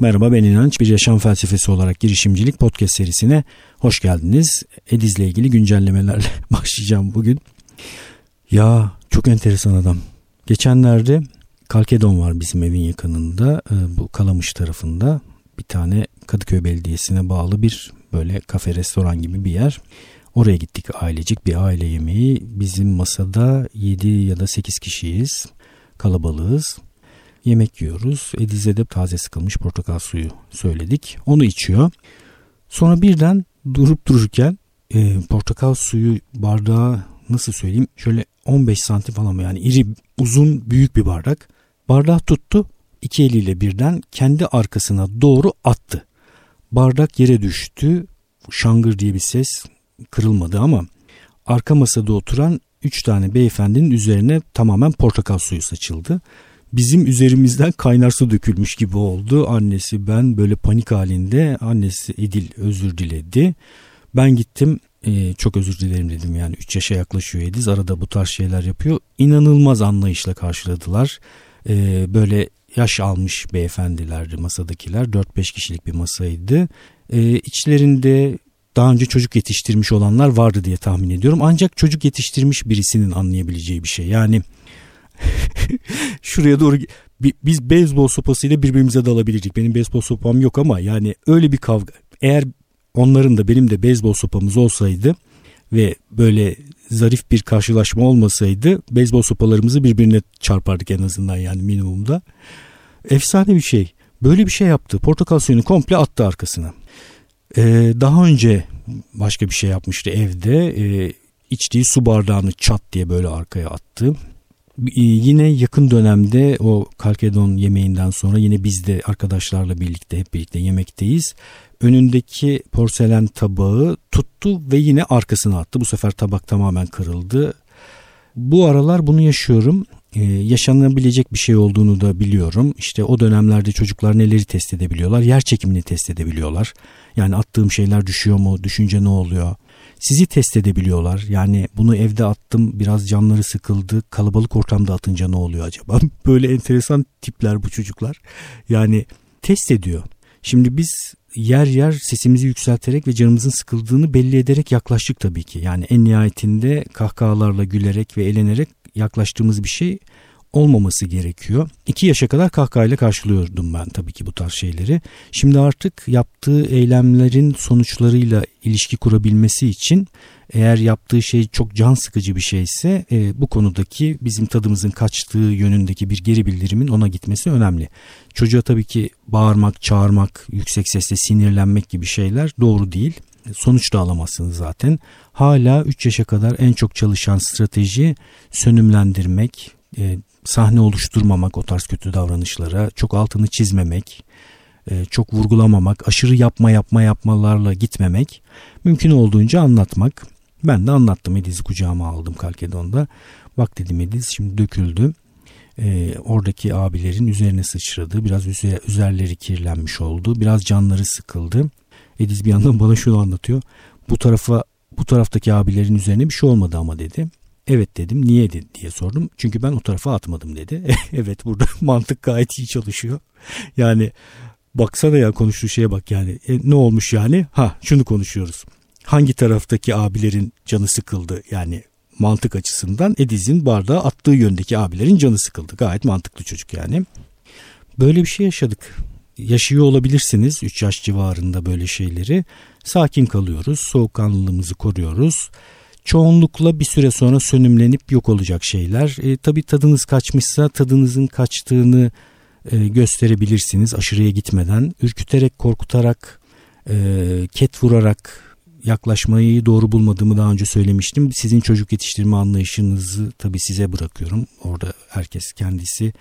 Merhaba ben İnanç. Bir yaşam felsefesi olarak girişimcilik podcast serisine hoş geldiniz. Ediz'le ilgili güncellemelerle başlayacağım bugün. Ya çok enteresan adam. Geçenlerde Kalkedon var bizim evin yakınında. Ee, bu Kalamış tarafında bir tane Kadıköy Belediyesi'ne bağlı bir böyle kafe restoran gibi bir yer. Oraya gittik ailecik bir aile yemeği. Bizim masada 7 ya da 8 kişiyiz. Kalabalığız. Yemek yiyoruz. Ediz'e de taze sıkılmış portakal suyu söyledik. Onu içiyor. Sonra birden durup dururken e, portakal suyu bardağı nasıl söyleyeyim şöyle 15 santim falan mı yani iri uzun büyük bir bardak. Bardağı tuttu iki eliyle birden kendi arkasına doğru attı. Bardak yere düştü. Şangır diye bir ses kırılmadı ama arka masada oturan üç tane beyefendinin üzerine tamamen portakal suyu saçıldı. Bizim üzerimizden kaynar su dökülmüş gibi oldu. Annesi ben böyle panik halinde annesi Edil özür diledi. Ben gittim e, çok özür dilerim dedim yani 3 yaşa yaklaşıyor Ediz arada bu tarz şeyler yapıyor. İnanılmaz anlayışla karşıladılar. E, böyle yaş almış beyefendilerdi masadakiler 4-5 kişilik bir masaydı. E, içlerinde daha önce çocuk yetiştirmiş olanlar vardı diye tahmin ediyorum. Ancak çocuk yetiştirmiş birisinin anlayabileceği bir şey. Yani şuraya doğru biz beyzbol sopasıyla birbirimize dalabilirdik. Benim beyzbol sopam yok ama yani öyle bir kavga. Eğer onların da benim de beyzbol sopamız olsaydı ve böyle zarif bir karşılaşma olmasaydı beyzbol sopalarımızı birbirine çarpardık en azından yani minimumda. Efsane bir şey. Böyle bir şey yaptı. Portakal suyunu komple attı arkasına. Ee, daha önce başka bir şey yapmıştı evde. Ee, içtiği su bardağını çat diye böyle arkaya attı. Ee, yine yakın dönemde o kalkedon yemeğinden sonra yine biz de arkadaşlarla birlikte hep birlikte yemekteyiz. Önündeki porselen tabağı tuttu ve yine arkasına attı. Bu sefer tabak tamamen kırıldı. Bu aralar bunu yaşıyorum. Ee, yaşanabilecek bir şey olduğunu da biliyorum. İşte o dönemlerde çocuklar neleri test edebiliyorlar? Yer çekimini test edebiliyorlar. Yani attığım şeyler düşüyor mu? Düşünce ne oluyor? Sizi test edebiliyorlar. Yani bunu evde attım biraz canları sıkıldı. Kalabalık ortamda atınca ne oluyor acaba? Böyle enteresan tipler bu çocuklar. Yani test ediyor. Şimdi biz yer yer sesimizi yükselterek ve canımızın sıkıldığını belli ederek yaklaştık tabii ki. Yani en nihayetinde kahkahalarla gülerek ve eğlenerek yaklaştığımız bir şey olmaması gerekiyor. İki yaşa kadar kahkahayla karşılıyordum ben tabii ki bu tarz şeyleri. Şimdi artık yaptığı eylemlerin sonuçlarıyla ilişki kurabilmesi için eğer yaptığı şey çok can sıkıcı bir şeyse e, bu konudaki bizim tadımızın kaçtığı yönündeki bir geri bildirimin ona gitmesi önemli. Çocuğa tabii ki bağırmak, çağırmak, yüksek sesle sinirlenmek gibi şeyler doğru değil. Sonuç da alamazsınız zaten. Hala 3 yaşa kadar en çok çalışan strateji sönümlendirmek, e, sahne oluşturmamak o tarz kötü davranışlara, çok altını çizmemek, e, çok vurgulamamak, aşırı yapma yapma yapmalarla gitmemek, mümkün olduğunca anlatmak. Ben de anlattım Ediz'i kucağıma aldım Kalkedon'da. Bak dedim Ediz şimdi döküldü. Ee, oradaki abilerin üzerine sıçradı. Biraz üzer, üzerleri kirlenmiş oldu. Biraz canları sıkıldı. Ediz bir yandan bana şunu anlatıyor. Bu tarafa bu taraftaki abilerin üzerine bir şey olmadı ama dedi. Evet dedim. Niye dedi diye sordum. Çünkü ben o tarafa atmadım dedi. evet burada mantık gayet iyi çalışıyor. Yani baksana ya konuştuğu şeye bak yani. E, ne olmuş yani? Ha şunu konuşuyoruz hangi taraftaki abilerin canı sıkıldı yani mantık açısından Ediz'in bardağı attığı yöndeki abilerin canı sıkıldı. Gayet mantıklı çocuk yani. Böyle bir şey yaşadık. Yaşıyor olabilirsiniz 3 yaş civarında böyle şeyleri. Sakin kalıyoruz, soğukkanlılığımızı koruyoruz. Çoğunlukla bir süre sonra sönümlenip yok olacak şeyler. E, tabii tadınız kaçmışsa tadınızın kaçtığını e, gösterebilirsiniz aşırıya gitmeden. Ürküterek, korkutarak, e, ket vurarak yaklaşmayı doğru bulmadığımı daha önce söylemiştim. Sizin çocuk yetiştirme anlayışınızı tabii size bırakıyorum. Orada herkes kendisi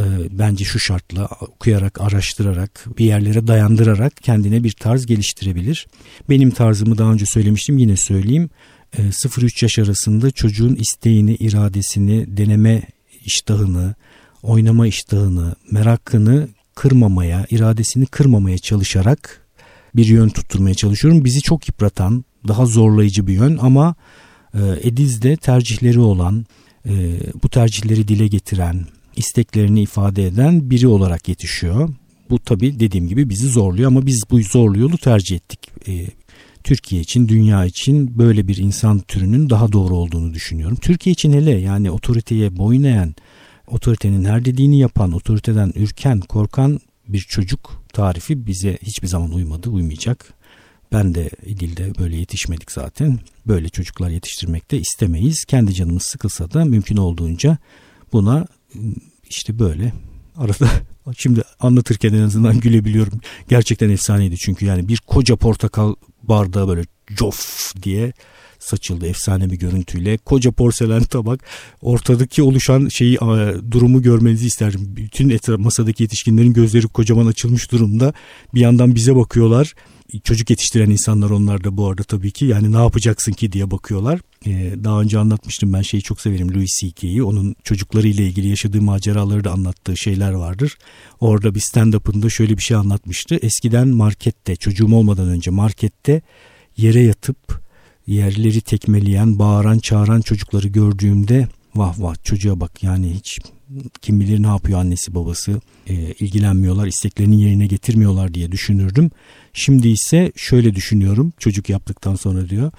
e, bence şu şartla okuyarak, araştırarak, bir yerlere dayandırarak kendine bir tarz geliştirebilir. Benim tarzımı daha önce söylemiştim yine söyleyeyim. 0-3 e, yaş arasında çocuğun isteğini, iradesini, deneme iştahını, oynama iştahını, merakını kırmamaya, iradesini kırmamaya çalışarak bir yön tutturmaya çalışıyorum. Bizi çok yıpratan, daha zorlayıcı bir yön ama e, Ediz'de tercihleri olan, e, bu tercihleri dile getiren, isteklerini ifade eden biri olarak yetişiyor. Bu tabii dediğim gibi bizi zorluyor ama biz bu zorlu yolu tercih ettik. Türkiye için, dünya için böyle bir insan türünün daha doğru olduğunu düşünüyorum. Türkiye için hele yani otoriteye boyun eğen, otoritenin her dediğini yapan, otoriteden ürken, korkan bir çocuk tarifi bize hiçbir zaman uymadı, uymayacak. Ben de İdil'de böyle yetişmedik zaten. Böyle çocuklar yetiştirmek de istemeyiz. Kendi canımız sıkılsa da mümkün olduğunca buna işte böyle arada şimdi anlatırken en azından gülebiliyorum. Gerçekten efsaneydi çünkü yani bir koca portakal bardağı böyle cof diye saçıldı efsane bir görüntüyle. Koca porselen tabak ortadaki oluşan şeyi durumu görmenizi isterim. Bütün etraf masadaki yetişkinlerin gözleri kocaman açılmış durumda. Bir yandan bize bakıyorlar çocuk yetiştiren insanlar onlar da bu arada tabii ki yani ne yapacaksın ki diye bakıyorlar. Ee, daha önce anlatmıştım ben şeyi çok severim Louis C.K.'yi. Onun çocuklarıyla ilgili yaşadığı maceraları da anlattığı şeyler vardır. Orada bir stand-up'ında şöyle bir şey anlatmıştı. Eskiden markette çocuğum olmadan önce markette yere yatıp yerleri tekmeleyen, bağıran, çağıran çocukları gördüğümde vah vah çocuğa bak yani hiç kim bilir ne yapıyor annesi babası e, ilgilenmiyorlar isteklerini yerine getirmiyorlar diye düşünürdüm. Şimdi ise şöyle düşünüyorum çocuk yaptıktan sonra diyor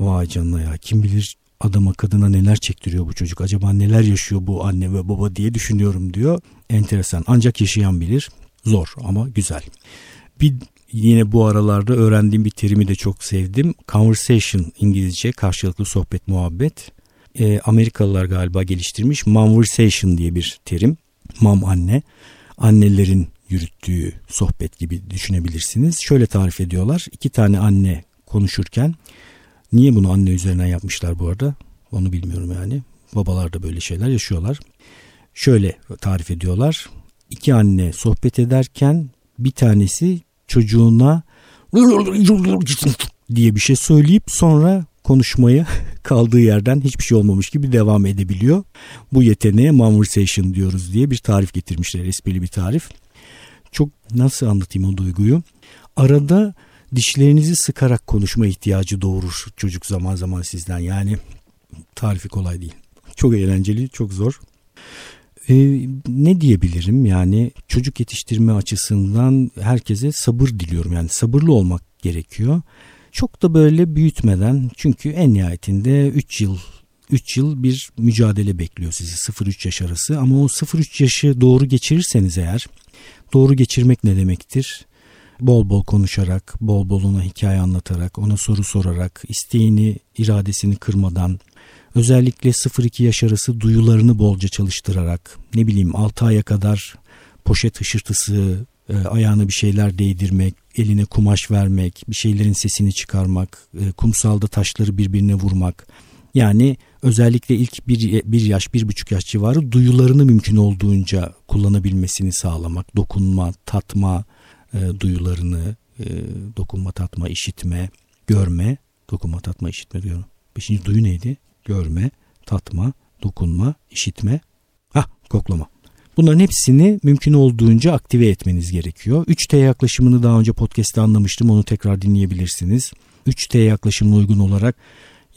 vay canına ya kim bilir adama kadına neler çektiriyor bu çocuk acaba neler yaşıyor bu anne ve baba diye düşünüyorum diyor. Enteresan ancak yaşayan bilir zor ama güzel. Bir yine bu aralarda öğrendiğim bir terimi de çok sevdim. Conversation İngilizce karşılıklı sohbet muhabbet. E, Amerikalılar galiba geliştirmiş. Conversation diye bir terim. Mam anne. Annelerin yürüttüğü sohbet gibi düşünebilirsiniz. Şöyle tarif ediyorlar. İki tane anne konuşurken niye bunu anne üzerinden yapmışlar bu arada? Onu bilmiyorum yani. Babalar da böyle şeyler yaşıyorlar. Şöyle tarif ediyorlar. İki anne sohbet ederken bir tanesi çocuğuna diye bir şey söyleyip sonra konuşmaya kaldığı yerden hiçbir şey olmamış gibi devam edebiliyor. Bu yeteneğe conversation diyoruz diye bir tarif getirmişler esprili bir tarif. Çok nasıl anlatayım o duyguyu? Arada dişlerinizi sıkarak konuşma ihtiyacı doğurur çocuk zaman zaman sizden. Yani tarifi kolay değil. Çok eğlenceli, çok zor. Ee, ne diyebilirim yani çocuk yetiştirme açısından herkese sabır diliyorum yani sabırlı olmak gerekiyor. Çok da böyle büyütmeden çünkü en nihayetinde 3 yıl 3 yıl bir mücadele bekliyor sizi 0-3 yaş arası ama o 0-3 yaşı doğru geçirirseniz eğer doğru geçirmek ne demektir? Bol bol konuşarak, bol bol ona hikaye anlatarak, ona soru sorarak, isteğini, iradesini kırmadan, özellikle 0-2 yaş arası duyularını bolca çalıştırarak, ne bileyim 6 aya kadar poşet hışırtısı, e, ayağına bir şeyler değdirmek, eline kumaş vermek, bir şeylerin sesini çıkarmak, e, kumsalda taşları birbirine vurmak. Yani özellikle ilk bir, bir yaş, bir buçuk yaş civarı duyularını mümkün olduğunca kullanabilmesini sağlamak. Dokunma, tatma e, duyularını, e, dokunma, tatma, işitme, görme, dokunma, tatma, işitme diyorum. Beşinci duyu neydi? Görme, tatma, dokunma, işitme, ha koklama. Bunların hepsini mümkün olduğunca aktive etmeniz gerekiyor. 3T yaklaşımını daha önce podcast'te anlamıştım. Onu tekrar dinleyebilirsiniz. 3T yaklaşımına uygun olarak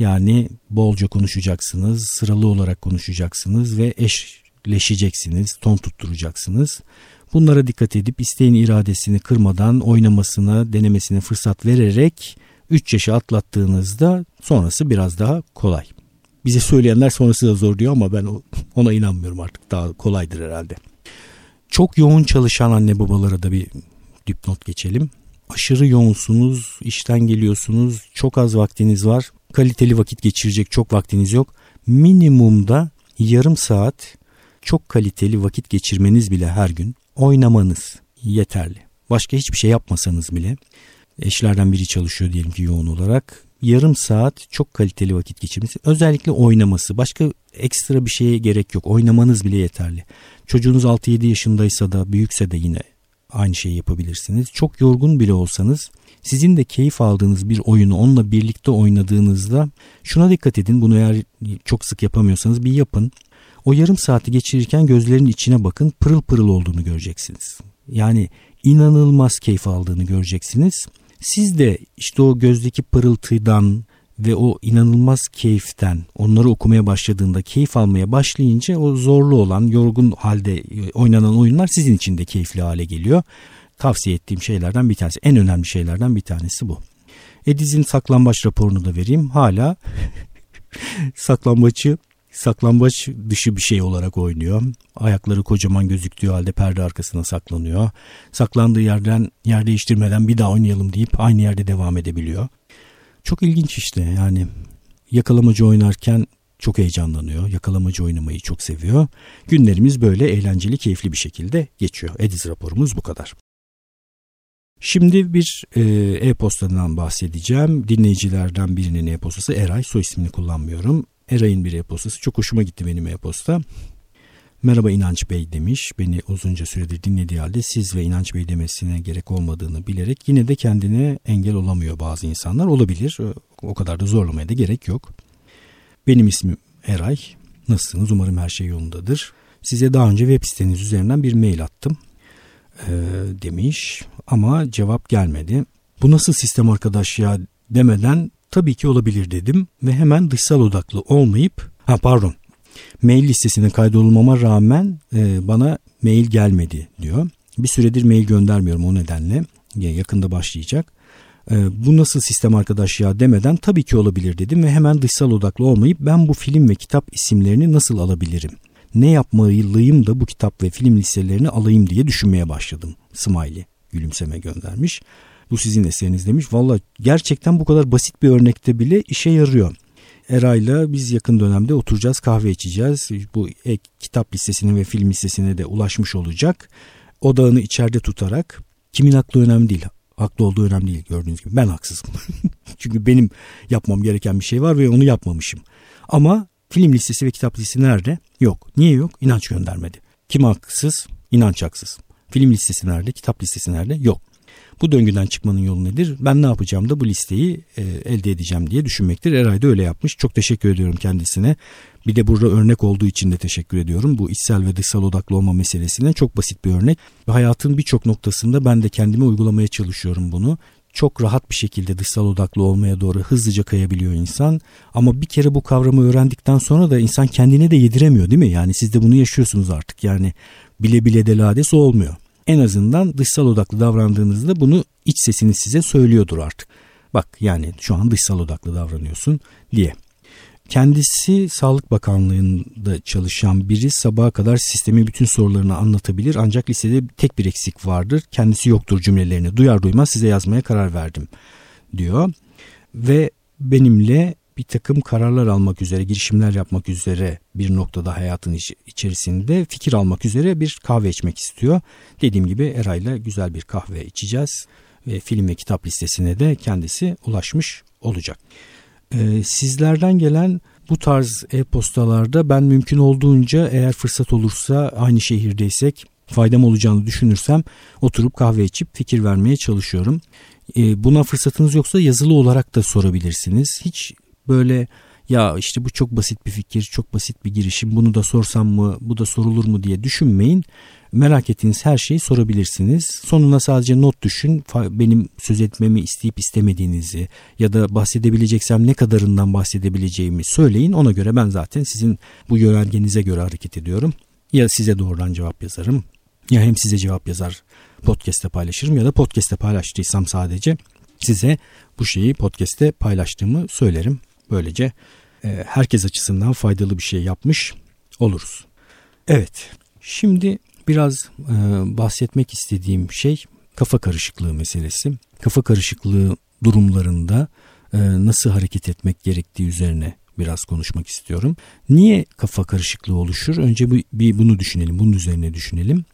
yani bolca konuşacaksınız, sıralı olarak konuşacaksınız ve eşleşeceksiniz, ton tutturacaksınız. Bunlara dikkat edip isteğin iradesini kırmadan oynamasına, denemesine fırsat vererek 3 yaşı atlattığınızda sonrası biraz daha kolay. Bize söyleyenler sonrası da zor diyor ama ben ona inanmıyorum artık. Daha kolaydır herhalde. Çok yoğun çalışan anne babalara da bir dipnot geçelim. Aşırı yoğunsunuz, işten geliyorsunuz, çok az vaktiniz var. Kaliteli vakit geçirecek çok vaktiniz yok. Minimumda yarım saat çok kaliteli vakit geçirmeniz bile her gün oynamanız yeterli. Başka hiçbir şey yapmasanız bile eşlerden biri çalışıyor diyelim ki yoğun olarak yarım saat çok kaliteli vakit geçirmesi. Özellikle oynaması. Başka ekstra bir şeye gerek yok. Oynamanız bile yeterli. Çocuğunuz 6-7 yaşındaysa da büyükse de yine aynı şeyi yapabilirsiniz. Çok yorgun bile olsanız sizin de keyif aldığınız bir oyunu onunla birlikte oynadığınızda şuna dikkat edin. Bunu eğer çok sık yapamıyorsanız bir yapın. O yarım saati geçirirken gözlerin içine bakın pırıl pırıl olduğunu göreceksiniz. Yani inanılmaz keyif aldığını göreceksiniz. Siz de işte o gözdeki pırıltıdan ve o inanılmaz keyiften onları okumaya başladığında keyif almaya başlayınca o zorlu olan yorgun halde oynanan oyunlar sizin için de keyifli hale geliyor. Tavsiye ettiğim şeylerden bir tanesi en önemli şeylerden bir tanesi bu. Ediz'in saklambaç raporunu da vereyim. Hala saklambaçı saklambaç dışı bir şey olarak oynuyor. Ayakları kocaman gözüktüğü halde perde arkasına saklanıyor. Saklandığı yerden yer değiştirmeden bir daha oynayalım deyip aynı yerde devam edebiliyor. Çok ilginç işte yani yakalamacı oynarken çok heyecanlanıyor. Yakalamacı oynamayı çok seviyor. Günlerimiz böyle eğlenceli, keyifli bir şekilde geçiyor. Ediz raporumuz bu kadar. Şimdi bir e, e-postadan bahsedeceğim. Dinleyicilerden birinin e-postası Eray. Soy ismini kullanmıyorum. Eray'ın bir e-postası. Çok hoşuma gitti benim e-posta. Merhaba İnanç Bey demiş. Beni uzunca süredir dinlediği halde siz ve İnanç Bey demesine gerek olmadığını bilerek yine de kendine engel olamıyor bazı insanlar. Olabilir. O kadar da zorlamaya da gerek yok. Benim ismim Eray. Nasılsınız? Umarım her şey yolundadır. Size daha önce web siteniz üzerinden bir mail attım. Ee, demiş ama cevap gelmedi. Bu nasıl sistem arkadaş ya demeden tabii ki olabilir dedim ve hemen dışsal odaklı olmayıp ha pardon mail listesine kaydolmama rağmen e, bana mail gelmedi diyor. Bir süredir mail göndermiyorum o nedenle yakında başlayacak. E, bu nasıl sistem arkadaş ya demeden tabii ki olabilir dedim ve hemen dışsal odaklı olmayıp ben bu film ve kitap isimlerini nasıl alabilirim? Ne yapmalıyım da bu kitap ve film listelerini alayım diye düşünmeye başladım. Smiley gülümseme göndermiş. Bu sizin eseriniz demiş. Valla gerçekten bu kadar basit bir örnekte bile işe yarıyor. Eray'la biz yakın dönemde oturacağız kahve içeceğiz. Bu ek, kitap listesine ve film listesine de ulaşmış olacak. Odağını içeride tutarak kimin aklı önemli değil. Haklı olduğu önemli değil gördüğünüz gibi. Ben haksızım. Çünkü benim yapmam gereken bir şey var ve onu yapmamışım. Ama film listesi ve kitap listesi nerede? Yok. Niye yok? İnanç göndermedi. Kim haksız? İnanç haksız. Film listesi nerede? Kitap listesi nerede? Yok. Bu döngüden çıkmanın yolu nedir? Ben ne yapacağım da bu listeyi e, elde edeceğim diye düşünmektir. Eray da öyle yapmış. Çok teşekkür ediyorum kendisine. Bir de burada örnek olduğu için de teşekkür ediyorum. Bu içsel ve dışsal odaklı olma meselesine çok basit bir örnek. Hayatın birçok noktasında ben de kendime uygulamaya çalışıyorum bunu çok rahat bir şekilde dışsal odaklı olmaya doğru hızlıca kayabiliyor insan. Ama bir kere bu kavramı öğrendikten sonra da insan kendine de yediremiyor değil mi? Yani siz de bunu yaşıyorsunuz artık. Yani bile bile de lades olmuyor en azından dışsal odaklı davrandığınızda bunu iç sesiniz size söylüyordur artık. Bak yani şu an dışsal odaklı davranıyorsun diye. Kendisi Sağlık Bakanlığı'nda çalışan biri sabaha kadar sistemin bütün sorularını anlatabilir ancak listede tek bir eksik vardır. Kendisi yoktur cümlelerini duyar duymaz size yazmaya karar verdim diyor. Ve benimle bir takım kararlar almak üzere, girişimler yapmak üzere bir noktada hayatın içerisinde fikir almak üzere bir kahve içmek istiyor. Dediğim gibi Eray'la güzel bir kahve içeceğiz ve film ve kitap listesine de kendisi ulaşmış olacak. Ee, sizlerden gelen bu tarz e-postalarda ben mümkün olduğunca eğer fırsat olursa aynı şehirdeysek faydam olacağını düşünürsem oturup kahve içip fikir vermeye çalışıyorum. Ee, buna fırsatınız yoksa yazılı olarak da sorabilirsiniz. Hiç böyle ya işte bu çok basit bir fikir, çok basit bir girişim. Bunu da sorsam mı, bu da sorulur mu diye düşünmeyin. Merak ettiğiniz her şeyi sorabilirsiniz. Sonuna sadece not düşün. Benim söz etmemi isteyip istemediğinizi ya da bahsedebileceksem ne kadarından bahsedebileceğimi söyleyin. Ona göre ben zaten sizin bu yönergenize göre hareket ediyorum. Ya size doğrudan cevap yazarım ya hem size cevap yazar podcast'te paylaşırım ya da podcast'te paylaştıysam sadece size bu şeyi podcast'te paylaştığımı söylerim. Böylece e, herkes açısından faydalı bir şey yapmış oluruz. Evet şimdi biraz e, bahsetmek istediğim şey kafa karışıklığı meselesi. Kafa karışıklığı durumlarında e, nasıl hareket etmek gerektiği üzerine biraz konuşmak istiyorum. Niye kafa karışıklığı oluşur? Önce bir, bunu düşünelim, bunun üzerine düşünelim.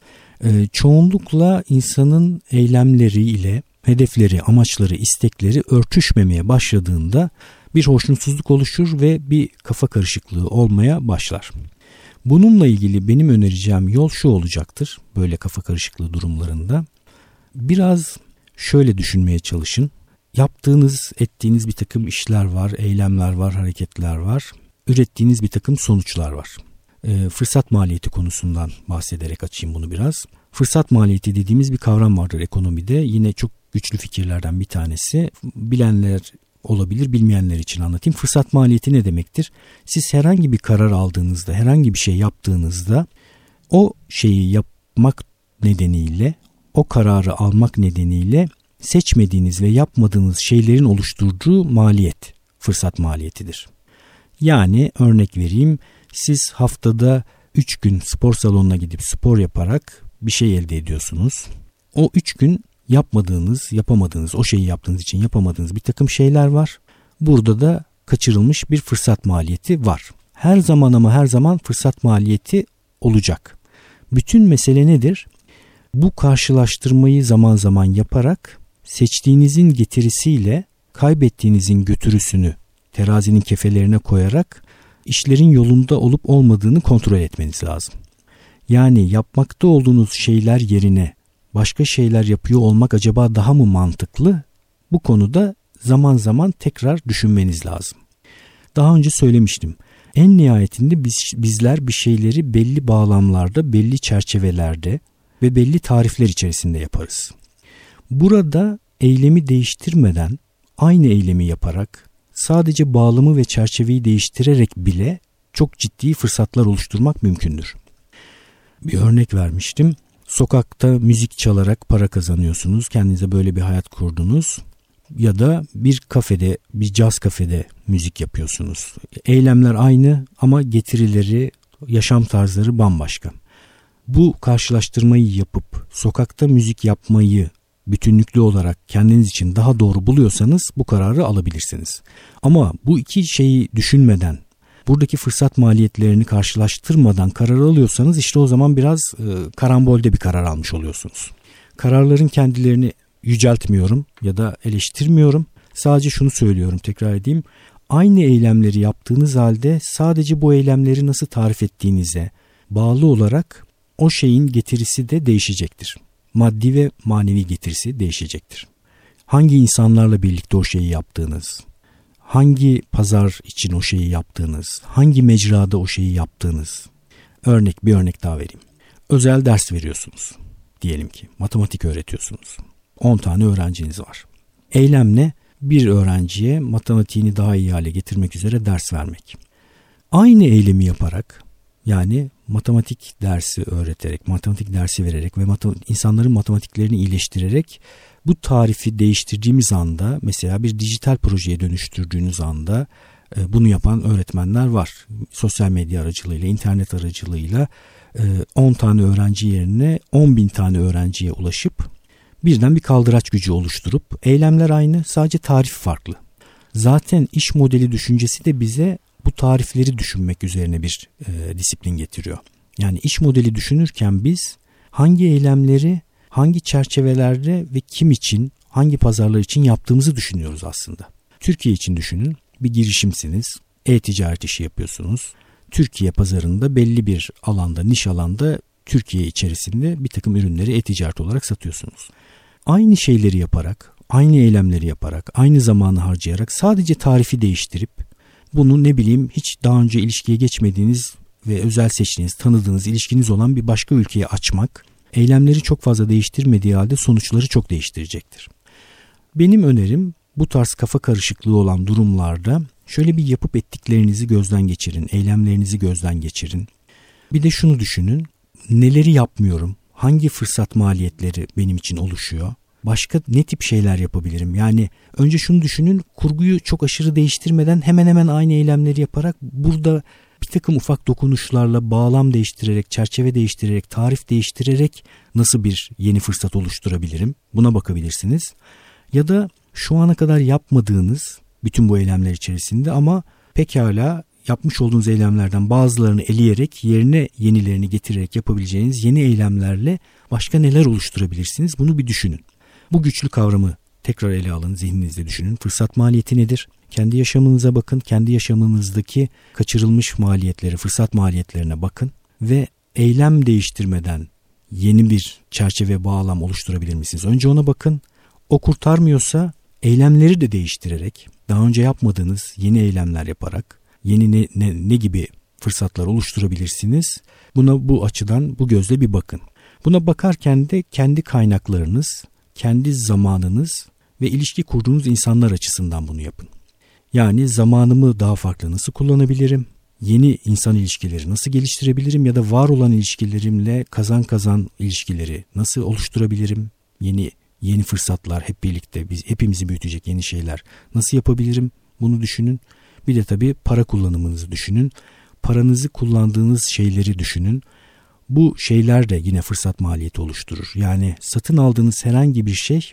Çoğunlukla insanın eylemleri ile hedefleri, amaçları, istekleri örtüşmemeye başladığında bir hoşnutsuzluk oluşur ve bir kafa karışıklığı olmaya başlar. Bununla ilgili benim önereceğim yol şu olacaktır böyle kafa karışıklığı durumlarında. Biraz şöyle düşünmeye çalışın. Yaptığınız, ettiğiniz bir takım işler var, eylemler var, hareketler var. Ürettiğiniz bir takım sonuçlar var. E, fırsat maliyeti konusundan bahsederek açayım bunu biraz. Fırsat maliyeti dediğimiz bir kavram vardır ekonomide. Yine çok güçlü fikirlerden bir tanesi. Bilenler olabilir bilmeyenler için anlatayım. Fırsat maliyeti ne demektir? Siz herhangi bir karar aldığınızda, herhangi bir şey yaptığınızda o şeyi yapmak nedeniyle, o kararı almak nedeniyle seçmediğiniz ve yapmadığınız şeylerin oluşturduğu maliyet fırsat maliyetidir. Yani örnek vereyim siz haftada 3 gün spor salonuna gidip spor yaparak bir şey elde ediyorsunuz. O 3 gün yapmadığınız, yapamadığınız, o şeyi yaptığınız için yapamadığınız bir takım şeyler var. Burada da kaçırılmış bir fırsat maliyeti var. Her zaman ama her zaman fırsat maliyeti olacak. Bütün mesele nedir? Bu karşılaştırmayı zaman zaman yaparak seçtiğinizin getirisiyle kaybettiğinizin götürüsünü terazinin kefelerine koyarak işlerin yolunda olup olmadığını kontrol etmeniz lazım. Yani yapmakta olduğunuz şeyler yerine başka şeyler yapıyor olmak acaba daha mı mantıklı? Bu konuda zaman zaman tekrar düşünmeniz lazım. Daha önce söylemiştim. En nihayetinde biz, bizler bir şeyleri belli bağlamlarda, belli çerçevelerde ve belli tarifler içerisinde yaparız. Burada eylemi değiştirmeden aynı eylemi yaparak sadece bağlamı ve çerçeveyi değiştirerek bile çok ciddi fırsatlar oluşturmak mümkündür. Bir örnek vermiştim. Sokakta müzik çalarak para kazanıyorsunuz. Kendinize böyle bir hayat kurdunuz. Ya da bir kafede, bir caz kafede müzik yapıyorsunuz. Eylemler aynı ama getirileri, yaşam tarzları bambaşka. Bu karşılaştırmayı yapıp sokakta müzik yapmayı bütünlüklü olarak kendiniz için daha doğru buluyorsanız bu kararı alabilirsiniz. Ama bu iki şeyi düşünmeden buradaki fırsat maliyetlerini karşılaştırmadan karar alıyorsanız işte o zaman biraz e, karambolde bir karar almış oluyorsunuz. Kararların kendilerini yüceltmiyorum ya da eleştirmiyorum. Sadece şunu söylüyorum tekrar edeyim. Aynı eylemleri yaptığınız halde sadece bu eylemleri nasıl tarif ettiğinize bağlı olarak o şeyin getirisi de değişecektir. Maddi ve manevi getirisi değişecektir. Hangi insanlarla birlikte o şeyi yaptığınız, hangi pazar için o şeyi yaptığınız, hangi mecrada o şeyi yaptığınız. Örnek bir örnek daha vereyim. Özel ders veriyorsunuz. Diyelim ki matematik öğretiyorsunuz. 10 tane öğrenciniz var. Eylem ne? Bir öğrenciye matematiğini daha iyi hale getirmek üzere ders vermek. Aynı eylemi yaparak yani matematik dersi öğreterek, matematik dersi vererek ve insanların matematiklerini iyileştirerek bu tarifi değiştirdiğimiz anda mesela bir dijital projeye dönüştürdüğünüz anda e, bunu yapan öğretmenler var. Sosyal medya aracılığıyla, internet aracılığıyla 10 e, tane öğrenci yerine 10 bin tane öğrenciye ulaşıp birden bir kaldıraç gücü oluşturup eylemler aynı sadece tarif farklı. Zaten iş modeli düşüncesi de bize bu tarifleri düşünmek üzerine bir e, disiplin getiriyor. Yani iş modeli düşünürken biz hangi eylemleri hangi çerçevelerde ve kim için, hangi pazarlar için yaptığımızı düşünüyoruz aslında. Türkiye için düşünün. Bir girişimsiniz. E-ticaret işi yapıyorsunuz. Türkiye pazarında belli bir alanda, niş alanda Türkiye içerisinde bir takım ürünleri e-ticaret olarak satıyorsunuz. Aynı şeyleri yaparak, aynı eylemleri yaparak, aynı zamanı harcayarak sadece tarifi değiştirip bunu ne bileyim hiç daha önce ilişkiye geçmediğiniz ve özel seçtiğiniz, tanıdığınız, ilişkiniz olan bir başka ülkeye açmak eylemleri çok fazla değiştirmediği halde sonuçları çok değiştirecektir. Benim önerim bu tarz kafa karışıklığı olan durumlarda şöyle bir yapıp ettiklerinizi gözden geçirin, eylemlerinizi gözden geçirin. Bir de şunu düşünün, neleri yapmıyorum, hangi fırsat maliyetleri benim için oluşuyor, başka ne tip şeyler yapabilirim? Yani önce şunu düşünün, kurguyu çok aşırı değiştirmeden hemen hemen aynı eylemleri yaparak burada bir takım ufak dokunuşlarla bağlam değiştirerek, çerçeve değiştirerek, tarif değiştirerek nasıl bir yeni fırsat oluşturabilirim? Buna bakabilirsiniz. Ya da şu ana kadar yapmadığınız bütün bu eylemler içerisinde ama pekala yapmış olduğunuz eylemlerden bazılarını eleyerek yerine yenilerini getirerek yapabileceğiniz yeni eylemlerle başka neler oluşturabilirsiniz? Bunu bir düşünün. Bu güçlü kavramı tekrar ele alın, zihninizde düşünün. Fırsat maliyeti nedir? Kendi yaşamınıza bakın, kendi yaşamınızdaki kaçırılmış maliyetleri, fırsat maliyetlerine bakın ve eylem değiştirmeden yeni bir çerçeve bağlam oluşturabilir misiniz? Önce ona bakın. O kurtarmıyorsa eylemleri de değiştirerek, daha önce yapmadığınız yeni eylemler yaparak yeni ne, ne, ne gibi fırsatlar oluşturabilirsiniz? Buna bu açıdan bu gözle bir bakın. Buna bakarken de kendi kaynaklarınız, kendi zamanınız ve ilişki kurduğunuz insanlar açısından bunu yapın. Yani zamanımı daha farklı nasıl kullanabilirim? Yeni insan ilişkileri nasıl geliştirebilirim ya da var olan ilişkilerimle kazan kazan ilişkileri nasıl oluşturabilirim? Yeni yeni fırsatlar hep birlikte biz hepimizi büyütecek yeni şeyler nasıl yapabilirim? Bunu düşünün. Bir de tabii para kullanımınızı düşünün. Paranızı kullandığınız şeyleri düşünün. Bu şeyler de yine fırsat maliyeti oluşturur. Yani satın aldığınız herhangi bir şey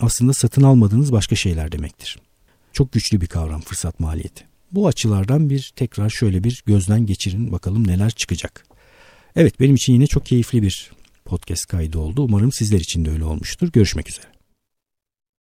aslında satın almadığınız başka şeyler demektir. Çok güçlü bir kavram fırsat maliyeti. Bu açılardan bir tekrar şöyle bir gözden geçirin bakalım neler çıkacak. Evet benim için yine çok keyifli bir podcast kaydı oldu. Umarım sizler için de öyle olmuştur. Görüşmek üzere.